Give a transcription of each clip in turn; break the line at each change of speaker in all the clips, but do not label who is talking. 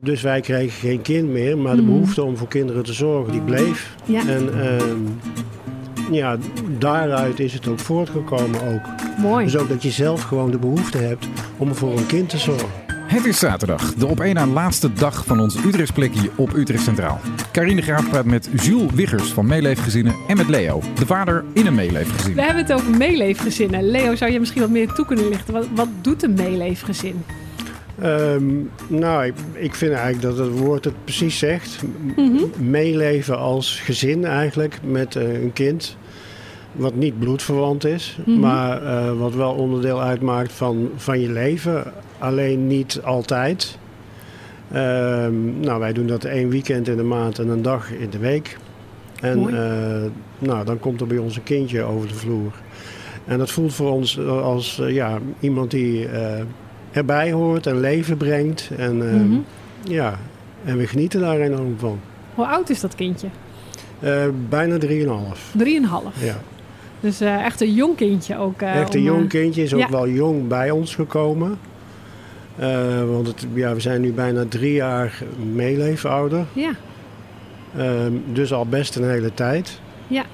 Dus wij kregen geen kind meer, maar de
Mhm.
behoefte om voor kinderen te zorgen, die bleef.
Ja.
En ehm, ja, daaruit is het ook voortgekomen ook.
Mooi.
Dus ook dat je zelf gewoon de behoefte hebt om voor een kind te zorgen.
Het is zaterdag, de op één na laatste dag van ons Utrechts plekje op Utrecht Centraal. Carine Graaf praat met Jules Wiggers van Meeleefgezinnen en met Leo, de vader in een meeleefgezin.
We hebben het over meeleefgezinnen. Leo, zou je misschien wat meer toe kunnen lichten? Wat, wat doet een meeleefgezin?
Ehm, nou, ik, ik vind eigenlijk dat het woord het precies zegt.
Mhm.
Meeleven als gezin eigenlijk met eh, een kind. Wat niet bloedverwant is,
Mhm.
maar eh, wat wel onderdeel uitmaakt van, van je leven. Alleen niet altijd. Ehm, nou, wij doen dat één weekend in de maand en een dag in de week. En eh, nou, dan komt er bij ons een kindje over de vloer. En dat voelt voor ons als ja, iemand die erbij hoort en leven brengt. En, eh,
Mhm.
ja, en we genieten daar enorm van.
Hoe oud is dat kindje?
Eh, bijna 3,5.
Drieënhalf.
Ja.
Dus eh, echt een jong kindje ook. eh,
Echt een
om,
jong kindje is ook
ja.
wel jong bij ons gekomen. Want het, ja, we zijn nu bijna drie jaar meeleefouder.
Ja,
Ehm, dus al best een hele tijd.
Ja.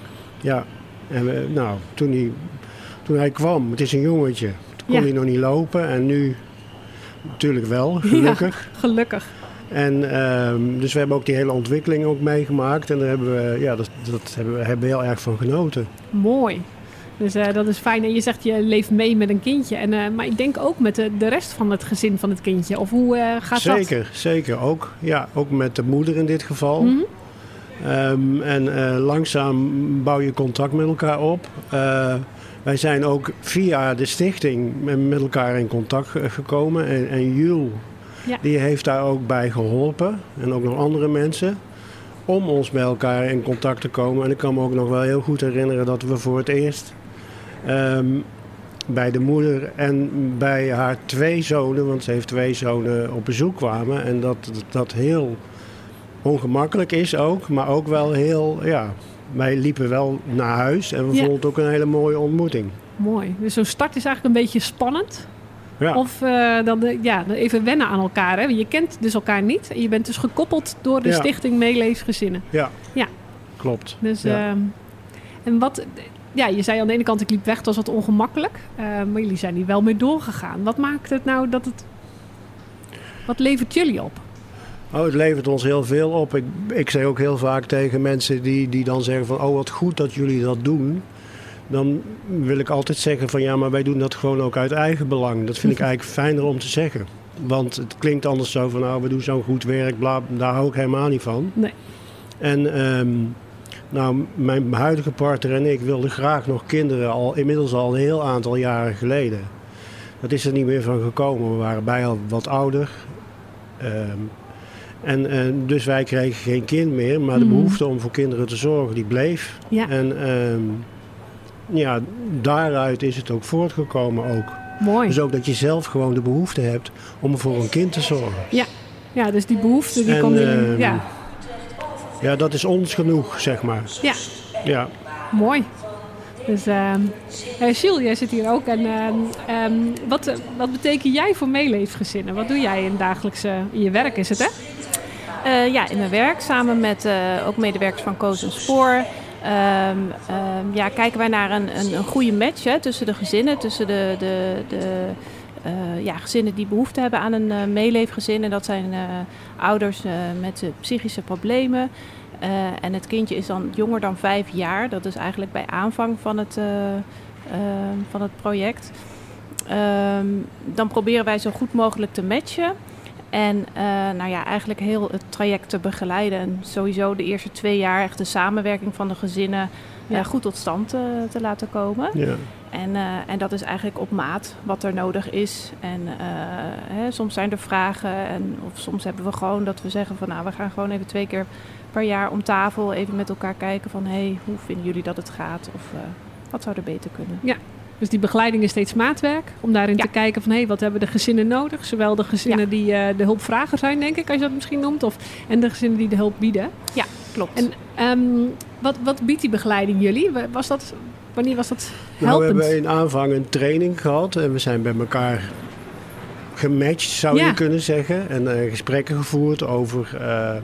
Ja. En we, nou, toen hij, toen hij kwam, het is een jongetje. Toen kon
Ja.
hij nog niet lopen. En nu natuurlijk wel, gelukkig.
gelukkig.
En ehm, dus we hebben ook die hele ontwikkeling ook meegemaakt. En daar hebben we, ja, dat, dat hebben we hebben we heel erg van genoten.
Mooi. Dus eh, dat is fijn. En je zegt je leeft mee met een kindje. En, eh, maar ik denk ook met de, de rest van het gezin van het kindje. Of hoe eh, gaat dat?
zeker, zeker. Ook, ja, ook met de moeder in dit geval.
Mhm.
Ehm, en langzaam bouw je contact met elkaar op. Eh, wij zijn ook via de stichting met elkaar in contact ge- gekomen. En, en Jules,
Ja.
die heeft daar ook bij geholpen. En ook nog andere mensen. Om ons bij elkaar in contact te komen. En ik kan me ook nog wel heel goed herinneren dat we voor het eerst... ehm, bij de moeder en bij haar twee zonen, want ze heeft twee zonen, op bezoek kwamen. En dat dat heel ongemakkelijk is ook, maar ook wel heel, ja, wij liepen wel naar huis en we
Ja.
vonden het ook een hele mooie ontmoeting.
Mooi. Dus zo'n start is eigenlijk een beetje spannend.
Ja,
Of eh, dan, de- ja, even wennen aan elkaar. Hè? Je kent dus elkaar niet. En je bent dus gekoppeld door de
Ja.
stichting Meeleefgezinnen.
ja,
ja.
klopt.
Dus,
Ja.
ehm, en wat, ja, je zei aan de ene kant ik liep weg, het was wat ongemakkelijk. Eh, maar jullie zijn hier wel mee doorgegaan. Wat maakt het nou dat het... Wat levert jullie op?
Oh, het levert ons heel veel op. Ik, ik zeg ook heel vaak tegen mensen die, die dan zeggen van... oh, wat goed dat jullie dat doen. Dan wil ik altijd zeggen van... ja, maar wij doen dat gewoon ook uit eigen belang. Dat vind ik eigenlijk fijner om te zeggen. Want het klinkt anders zo van... nou, we doen zo'n goed werk, bla, daar hou ik helemaal niet van.
Nee.
En ehm, nou, mijn huidige partner en ik wilden graag nog kinderen... al inmiddels al een heel aantal jaren geleden. Dat is er niet meer van gekomen. We waren bij al wat ouder. Ehm, en eh, dus wij kregen geen kind meer, maar de
Mhm.
behoefte om voor kinderen te zorgen, die bleef.
Ja.
En ehm, ja, daaruit is het ook voortgekomen ook.
Mooi.
Dus ook dat je zelf gewoon de behoefte hebt om voor een kind te zorgen.
Ja, dus die behoefte die
En,
kon jullie...
ehm,
ja.
Ja, dat is ons genoeg, zeg maar.
ja,
Ja.
mooi. Dus ehm eh, Gilles, jij zit hier ook. En ehm, wat, wat betekent jij voor meeleefgezinnen? Wat doe jij in dagelijkse... In je werk is het, hè?
Eh, ja, in mijn werk samen met eh, ook medewerkers van Koos en ehm, ehm, ja, kijken wij naar een, een, een goede match hè, tussen de gezinnen, tussen de, de, de eh, ja, gezinnen die behoefte hebben aan een meeleefgezin. En dat zijn ouders met psychische problemen. En het kindje is dan jonger dan vijf jaar. Dat is eigenlijk bij aanvang van het, eh, ehm, van het project. Dan proberen wij zo goed mogelijk te matchen. En eh, nou ja, eigenlijk heel het traject te begeleiden. En sowieso de eerste twee jaar echt de samenwerking van de gezinnen
Ja.
eh, goed tot stand eh, te laten komen.
ja.
En, eh, en dat is eigenlijk op maat wat er nodig is. En eh, hè, soms zijn er vragen. En, of soms hebben we gewoon dat we zeggen van nou, we gaan gewoon even twee keer per jaar om tafel even met elkaar kijken van hé, hey, hoe vinden jullie dat het gaat? Of eh, wat zou er beter kunnen?
Dus die begeleiding is steeds maatwerk. Om daarin
Ja.
te kijken van... hé, wat hebben de gezinnen nodig? Zowel de gezinnen
Ja.
die eh, de hulpvrager zijn, denk ik, als je dat misschien noemt. Of, en de gezinnen die de hulp bieden.
Klopt.
En ehm, wat, wat biedt die begeleiding jullie? Wa- Was dat, wanneer was dat
Nou, we
helpend?
hebben in aanvang een training gehad en we zijn bij elkaar gematcht, zou
Ja.
je kunnen zeggen. En eh, gesprekken gevoerd over, eh,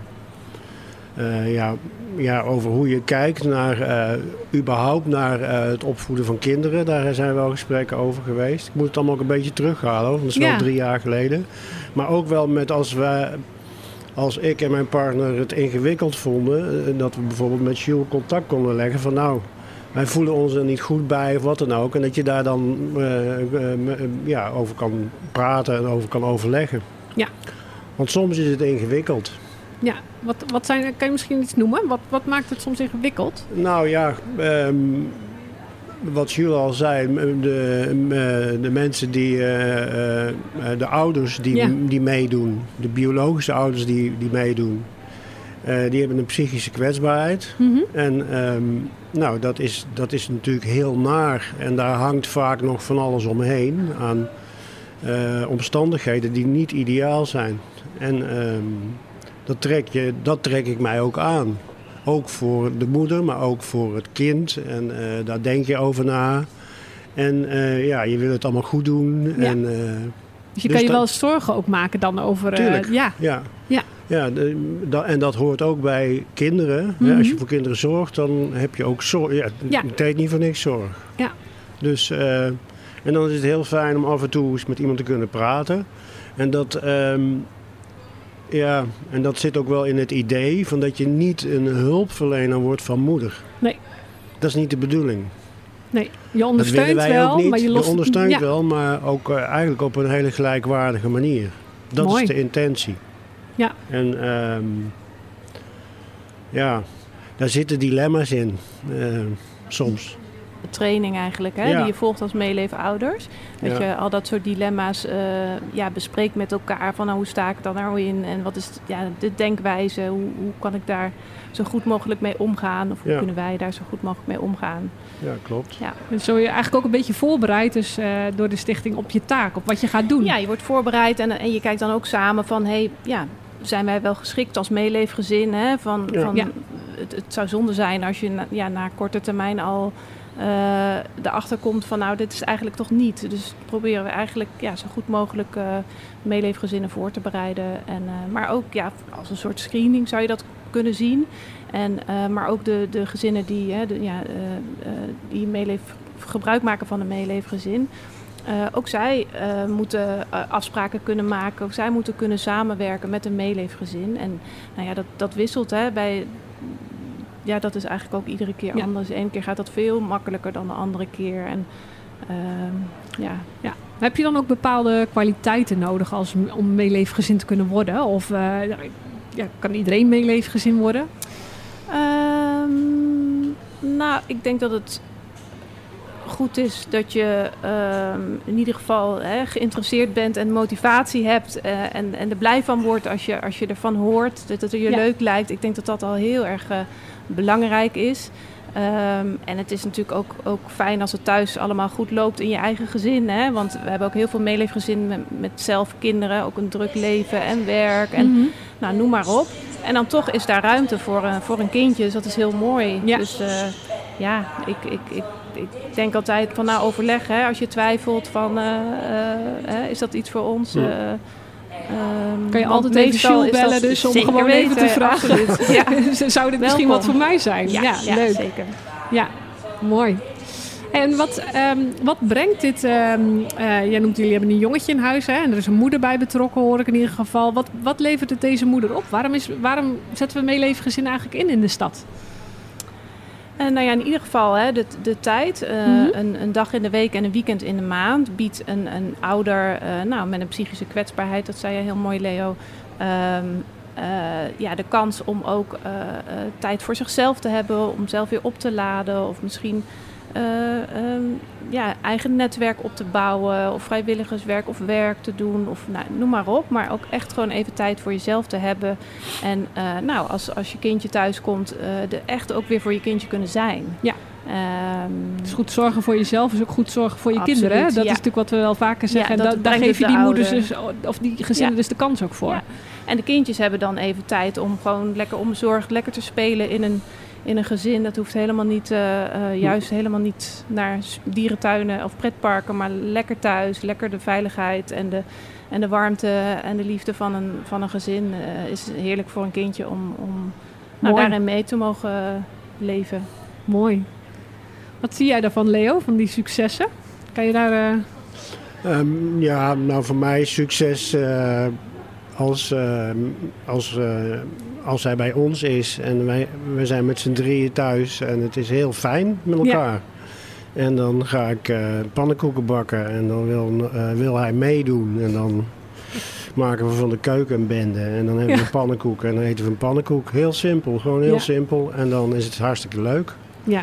eh, ja, ja, over hoe je kijkt naar, eh, überhaupt naar eh, het opvoeden van kinderen. Daar zijn wel gesprekken over geweest. Ik moet het allemaal ook een beetje terughalen, want dat is
Ja.
wel drie jaar geleden. Maar ook wel met als wij... Als ik en mijn partner het ingewikkeld vonden, eh, dat we bijvoorbeeld met Jules contact konden leggen van nou, wij voelen ons er niet goed bij of wat dan ook. En dat je daar dan ja, over kan praten en over kan overleggen.
Ja.
Want soms is het ingewikkeld.
Ja, wat, wat zijn, kan je misschien iets noemen? Wat, wat maakt het soms ingewikkeld?
Nou ja, ehm, wat Jules al zei, de, m- de mensen die, eh, eh, de ouders die,
Ja.
die meedoen, de biologische ouders die, die meedoen, eh, die hebben een psychische kwetsbaarheid.
Mhm.
En ehm, nou, dat is, dat is natuurlijk heel naar. En daar hangt vaak nog van alles omheen aan eh, omstandigheden die niet ideaal zijn. En ehm, dat, trek je, dat trek ik mij ook aan. Ook voor de moeder, maar ook voor het kind. En eh, daar denk je over na. En eh, ja, je wil het allemaal goed doen.
Ja.
En, eh,
Dus je
Dus
kan je
dat-
wel zorgen ook maken dan over...
Tuurlijk.
ja,
Ja,
Ja.
ja de- da- en dat hoort ook bij kinderen. hè.
Mhm.
Als je voor kinderen zorgt, dan heb je ook zorg. Ja,
Ja.
Het niet voor niks zorg.
Ja.
Dus, en dan is het heel fijn om af en toe eens met iemand te kunnen praten. En dat, ehm, ja, en dat zit ook wel in het idee van dat je niet een hulpverlener wordt van moeder.
Nee.
Dat is niet de bedoeling.
nee. Je
Dat willen
ondersteunt
wij
wel,
ook niet.
maar je lost...
je ondersteunt
ja.
wel, maar ook eh, eigenlijk op een hele gelijkwaardige manier. Dat
Mooi.
is de intentie.
Ja.
En ehm, ja, daar zitten dilemma's in. eh, soms.
Training eigenlijk, hè,
Ja.
die je volgt als meeleven ouders. Dat
Ja.
je al dat soort dilemma's eh, ja, bespreekt met elkaar. Van nou, hoe sta ik dan nou in? En wat is ja, de denkwijze? Hoe, hoe kan ik daar zo goed mogelijk mee omgaan? Of hoe
Ja.
kunnen wij daar zo goed mogelijk mee omgaan?
Ja, klopt.
Ja.
En zo je eigenlijk ook een beetje voorbereid dus, eh, door de stichting op je taak, op wat je gaat doen.
Ja, je wordt voorbereid en, en je kijkt dan ook samen van... Hey, ja, zijn wij wel geschikt als meeleefgezin? Hè? Van,
Ja.
van. Het, het zou zonde zijn als je na, ja, na korte termijn al erachter komt van... nou, dit is eigenlijk toch niet. Dus proberen we eigenlijk ja, zo goed mogelijk eh meeleefgezinnen voor te bereiden. En, eh, maar ook ja, als een soort screening zou je dat kunnen zien. En, eh, maar ook de, de gezinnen die, hè, ja, eh, eh, die meeleef, gebruik maken van een meeleefgezin... Eh, ook zij eh, moeten eh, afspraken kunnen maken. Ook zij moeten kunnen samenwerken met een meeleefgezin. En nou ja, dat, dat wisselt. Hè, bij, ja, dat is eigenlijk ook iedere keer
Ja.
anders. De ene keer gaat dat veel makkelijker dan de andere keer. En ehm, ja,
Heb je dan ook bepaalde kwaliteiten nodig als, om meeleefgezin te kunnen worden? Of eh, ja, kan iedereen meeleefgezin worden?
Ehm, nou, ik denk dat het goed is dat je ehm, in ieder geval hè, geïnteresseerd bent en motivatie hebt eh, en, en er blij van wordt als je, als je ervan hoort, dat het je
Ja.
leuk lijkt. Ik denk dat dat al heel erg eh, belangrijk is. Ehm, en het is natuurlijk ook, ook fijn als het thuis allemaal goed loopt in je eigen gezin. Hè? Want we hebben ook heel veel meeleefgezinnen met, met zelf kinderen, ook een druk leven en werk. En
Mhm.
nou, noem maar op. En dan toch is daar ruimte voor, een voor een kindje. Dus dat is heel mooi.
Ja.
Dus eh, ja, ik, ik, ik, ik denk altijd van nou overleg. Hè, als je twijfelt van eh, eh, hè, is dat iets voor ons?
Ja.
Ehm,
Kan je altijd even Jules
dat
bellen dus om gewoon even te vragen.
Ja,
Zou dit misschien wat voor mij zijn?
ja,
Ja,
ja,
leuk.
zeker.
Ja, mooi. En wat, ehm, wat brengt dit? ehm, eh, jij noemt jullie hebben een jongetje in huis hè? en er is een moeder bij betrokken, hoor ik in ieder geval. Wat, wat levert het deze moeder op? Waarom, is, waarom zetten we meeleefgezin eigenlijk in in de stad?
En nou ja, in ieder geval hè, de, de tijd, eh,
Mhm.
een, een dag in de week en een weekend in de maand, biedt een, een ouder eh, nou, met een psychische kwetsbaarheid, dat zei je heel mooi Leo, ehm, eh, ja, de kans om ook eh, eh, tijd voor zichzelf te hebben, om zelf weer op te laden of misschien eh, ehm, ja, eigen netwerk op te bouwen of vrijwilligerswerk of werk te doen of nou, noem maar op. Maar ook echt gewoon even tijd voor jezelf te hebben. En eh, nou, als, als je kindje thuis komt, eh er echt ook weer voor je kindje kunnen zijn.
Ja.
Ehm,
Dus goed zorgen voor jezelf is ook goed zorgen voor je
Absoluut,
kinderen. Hè? Dat
ja.
is natuurlijk wat we wel vaker zeggen.
dat
Da- daar geef je
het
die
de
moeders dus, of die gezinnen
Ja.
dus de kans ook voor.
En de kindjes hebben dan even tijd om gewoon lekker onbezorgd lekker te spelen in een, in een gezin. Dat hoeft helemaal niet, eh, eh, juist helemaal niet naar dierentuinen of pretparken, maar lekker thuis, lekker de veiligheid en de, en de warmte en de liefde van een, van een gezin eh, is heerlijk voor een kindje om, om nou, daarin mee te mogen leven.
Mooi. Wat zie jij daarvan, Leo, van die successen? Kan je daar... eh,
Ehm, ja, nou voor mij succes eh, als, eh, als, eh, als hij bij ons is en wij, we zijn met z'n drieën thuis en het is heel fijn met
Ja.
elkaar. En dan ga ik eh, pannenkoeken bakken en dan wil, eh, wil hij meedoen en dan maken we van de keuken een bende en dan hebben we
Ja.
een pannenkoek en dan eten we een pannenkoek. Heel simpel, gewoon heel
Ja.
simpel en dan is het hartstikke leuk.
ja,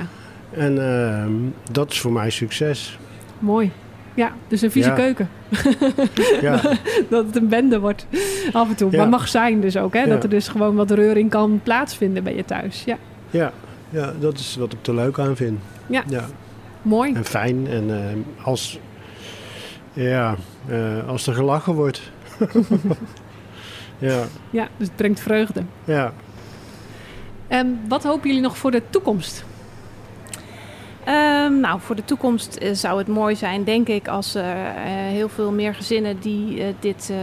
En ehm, dat is voor mij succes.
mooi. Ja, dus een vieze
Ja.
keuken.
Ja.
dat het een bende wordt af en toe.
Ja.
Maar mag zijn dus ook, hè? Dat er dus gewoon wat reuring kan plaatsvinden bij je thuis. Ja,
Ja, ja, dat is wat ik er leuk aan vind.
Ja.
ja.
mooi.
En fijn. En eh, als, ja, eh, als er gelachen wordt. ja,
Ja, dus het brengt vreugde.
ja.
En wat hopen jullie nog voor de toekomst?
Ehm, nou, voor de toekomst eh, zou het mooi zijn, denk ik, als er eh, heel veel meer gezinnen die eh, dit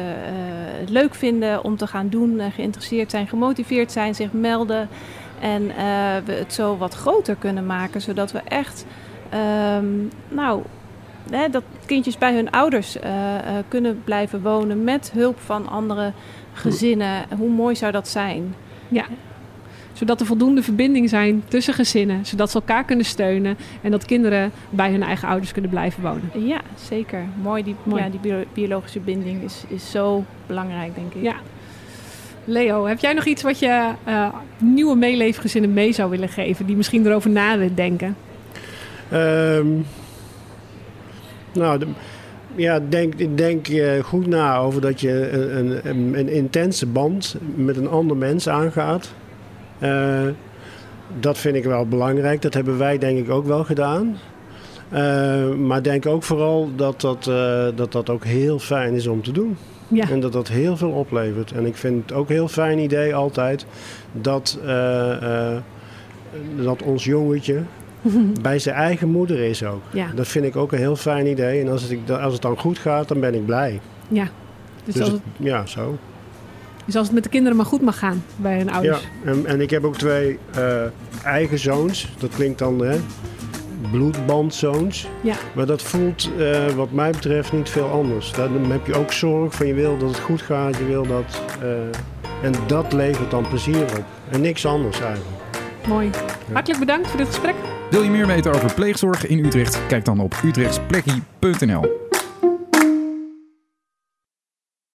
leuk vinden om te gaan doen, geïnteresseerd zijn, gemotiveerd zijn, zich melden. En we het zo wat groter kunnen maken, zodat we echt, ehm, nou, hè, dat kindjes bij hun ouders kunnen blijven wonen met hulp van andere gezinnen. Hoe mooi zou dat zijn?
Zodat er voldoende verbinding zijn tussen gezinnen. Zodat ze elkaar kunnen steunen. En dat kinderen bij hun eigen ouders kunnen blijven wonen.
Ja, zeker. Mooi. Die,
Mooi.
Ja, die bio- biologische binding is, is zo belangrijk, denk ik.
Ja. Leo, heb jij nog iets wat je eh, nieuwe meeleefgezinnen mee zou willen geven? Die misschien erover na willen denken?
Ehm, nou, de- ja, denk, denk goed na over dat je een, een, een, een intense band met een ander mens aangaat. Eh, dat vind ik wel belangrijk. Dat hebben wij denk ik ook wel gedaan. Eh, maar denk ook vooral dat dat, eh, dat dat ook heel fijn is om te doen.
Ja,
En dat dat heel veel oplevert. En ik vind het ook een heel fijn idee altijd dat, dat ons jongetje bij zijn eigen moeder is ook.
ja,
Dat vind ik ook een heel fijn idee. En als het, als het dan goed gaat, dan ben ik blij.
ja. Dus,
Dus
als
het-
het,
ja, zo.
Dus als het met de kinderen maar goed mag gaan bij hun
Ja,
ouders.
en, en ik heb ook twee eh, eigen zoons. Dat klinkt dan hè, bloedbandzoons.
Ja.
Maar dat voelt eh, wat mij betreft niet veel anders. Dan heb je ook zorg van je wil dat het goed gaat. Je wil dat... eh, en dat levert dan plezier op. En niks anders eigenlijk.
Mooi. Hartelijk bedankt voor dit gesprek.
Wil je meer weten over pleegzorg in Utrecht? Kijk dan op utrechtsplekkie.nl.